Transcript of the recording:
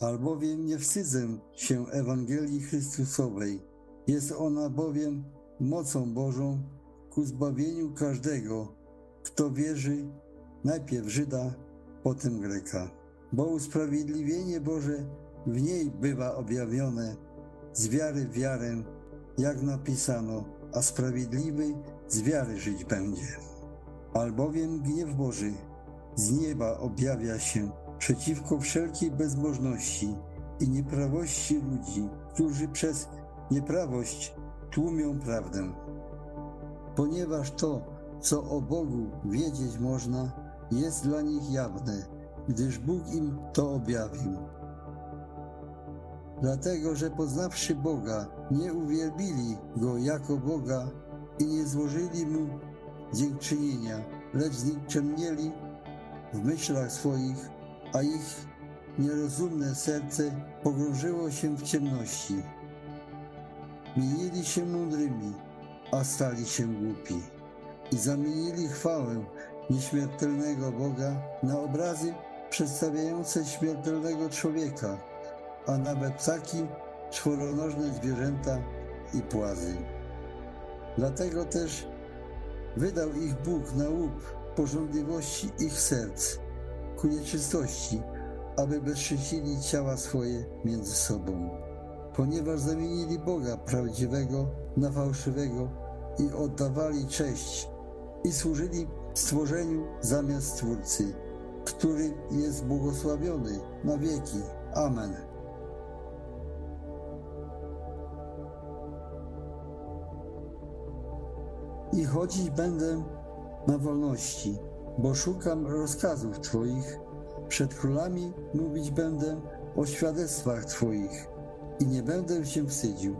albowiem nie wstydzę się Ewangelii Chrystusowej. Jest ona bowiem mocą Bożą ku zbawieniu każdego, kto wierzy, najpierw Żyda, potem Greka. Bo usprawiedliwienie Boże w niej bywa objawione z wiary w wiarę, jak napisano, a sprawiedliwy z wiary żyć będzie. Albowiem gniew Boży z nieba objawia się przeciwko wszelkiej bezbożności i nieprawości ludzi, którzy przez nieprawość tłumią prawdę. Ponieważ to, co o Bogu wiedzieć można, jest dla nich jawne, gdyż Bóg im to objawił. Dlatego, że poznawszy Boga, nie uwielbili Go jako Boga i nie złożyli Mu dziękczynienia, lecz znikczemnieli w myślach swoich, a ich nierozumne serce pogrążyło się w ciemności. Mienili się mądrymi, a stali się głupi i zamienili chwałę nieśmiertelnego Boga na obrazy przedstawiające śmiertelnego człowieka, a nawet ptaki, czworonożne zwierzęta i płazy. Dlatego też wydał ich Bóg na łup pożądliwości ich serc, ku nieczystości, aby bezczyścili ciała swoje między sobą. Ponieważ zamienili Boga prawdziwego na fałszywego i oddawali cześć i służyli stworzeniu zamiast Stwórcy, który jest błogosławiony na wieki. Amen. I chodzić będę na wolności, bo szukam rozkazów Twoich. Przed królami mówić będę o świadectwach Twoich i nie będę się wstydził.